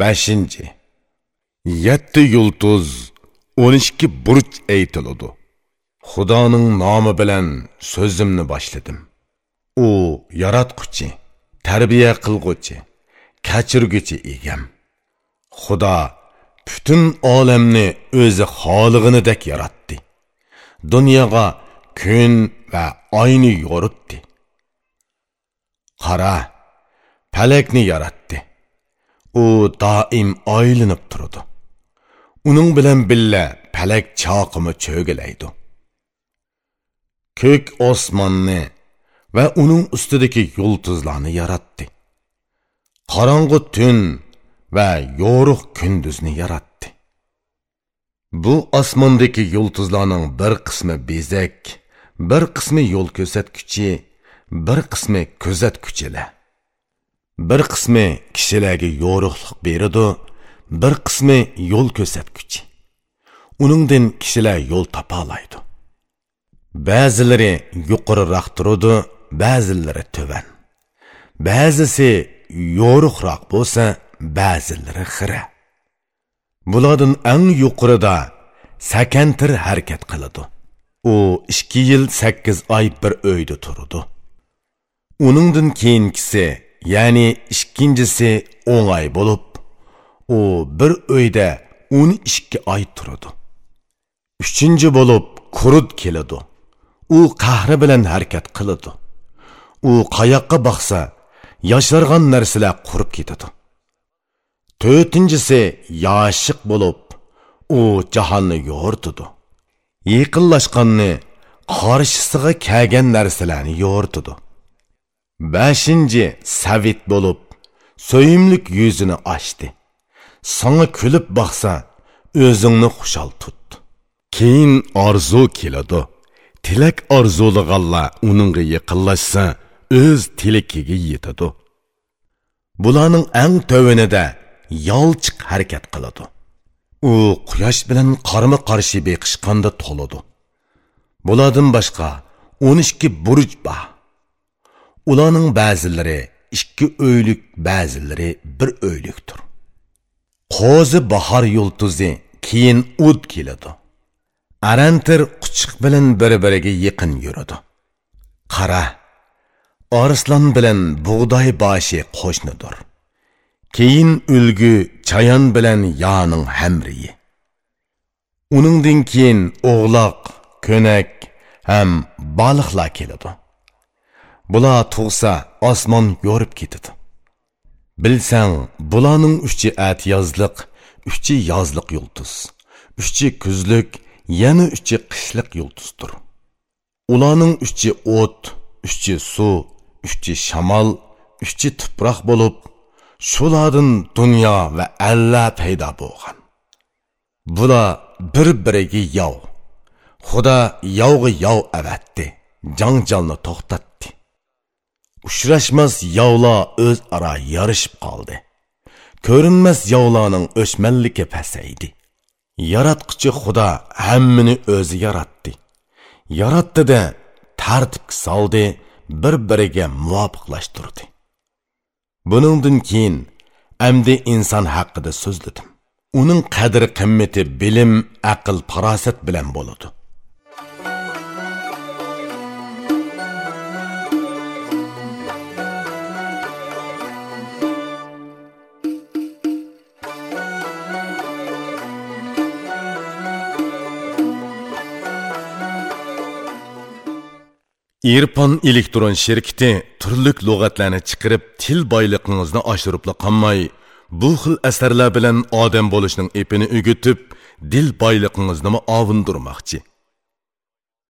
beshinchi. Yetti yulduz o'n ikki burch aytiladi xudoning nomi bilan so'zimni boshladim. U yaratquchi tarbiya qilg'uchi kechirguchi egam. Xudo butun olamni o'zi xolig'inidek yaratdi. Dunyoga kun va oyni yo'ritdi. Qara palakni yaratdi. U doim oylinib turadi uning bilan billa palak choqimi cho'gilaydi. Ko'k osmonni va uning ustidagi yulduzlarni yaratdi. Qorong'u tun va yo'ruq kunduzni yaratdi. Bu osmondagi yulduzlarning bir qismi bezak bir qismi yo'l ko'rsatkuchi bir qismi kuzatkuchilar bir qismi kishilarga yo'riqlik beradi bir qismi yo'l ko'rsatkuchi uningdan kishilar yo'l topolaydi ba'zilari yuqoriroq turadi ba'zilari tuvan. Ba'zisi yo'riqroq bo'lsa ba'zilari xira. Bulardan eng yuqorida sakantir harakat qiladi. U ikki yil sakkiz oy bir uyda turdi uningdan keyinkisi ya'ni ikkinchisi o'n oy bo'lib u bir uyda o'n ikki oy turadi. Uchinchi bo'lib qurut keladi. U qahri bilan harakat qiladi. U qayoqqa boqsa yoshargan narsalar qurib ketadi. To'rtinchisi yoshiq bo'lib u jahonni yo'rtidi yaqinlashganni qarshisiga kelgan narsalarni yo'rtidi beshinchi savit bo'lib so'yimlik yuzini ochdi. Sana kulib boqsa o'zingni xushal tut. Keyin orzu keladi. Tilak orzulaganlar uningga yaqinlashsa o'z tilakiga yetadi. Bularning eng tovanida yolchiq harakat qiladi. U quyosh bilan qarama qarshi beqishqanda to'ladi. Bulardan boshqa o'n ikki burj bor. Ularning ba'zilari ikki o'ylik ba'zilari bir o'ylikdir. Qo'zi bahor yulduzi keyin ud keladi. Arantir quchiq bilan bir biriga yaqin yuradi. Qara Arslan bilan bug'doy boshi qo'shnidir. Keyin ulgu chayon bilan yoning hamriyi uningdan keyin o'g'loq ko'nak ham baliqlar keladi. Bular tug'sa osmon yo'rib ketadi bilsang bularning uchi atyozliq uchi yozliq yulduz uchi kuzlik yana uchi qishliq yulduzdir ularning uchi o't uchi suv uchi shamol uchi tuproq bo'lib shulardan dunyo va alla paydo bo'lgan bular bir biriga yov xudo yovg'i yov avatdi janjalni to'xtatdi uchrashmas yovlar o'zaro yarishib qoldi. Ko'rinmas yovlarning o'chmanligi pasaydi. Yaratquchi xudo hammani o'zi yaratdi. Yaratdida tartibga soldi bir biriga muvofiqlashtirdi. Buningdan keyin amdi inson haqida so'zladim. Uning qadri qimmati bilim aql farosat bilan bo'ladi. Ирпан elektron şirkiti turlik lug'atlarni chiqarib til boyligingizni oshiribla qolmay. Bu xil asarlar bilan odam bo'lishning epini o'gitib dil boyligingizni ovundirmoqchi.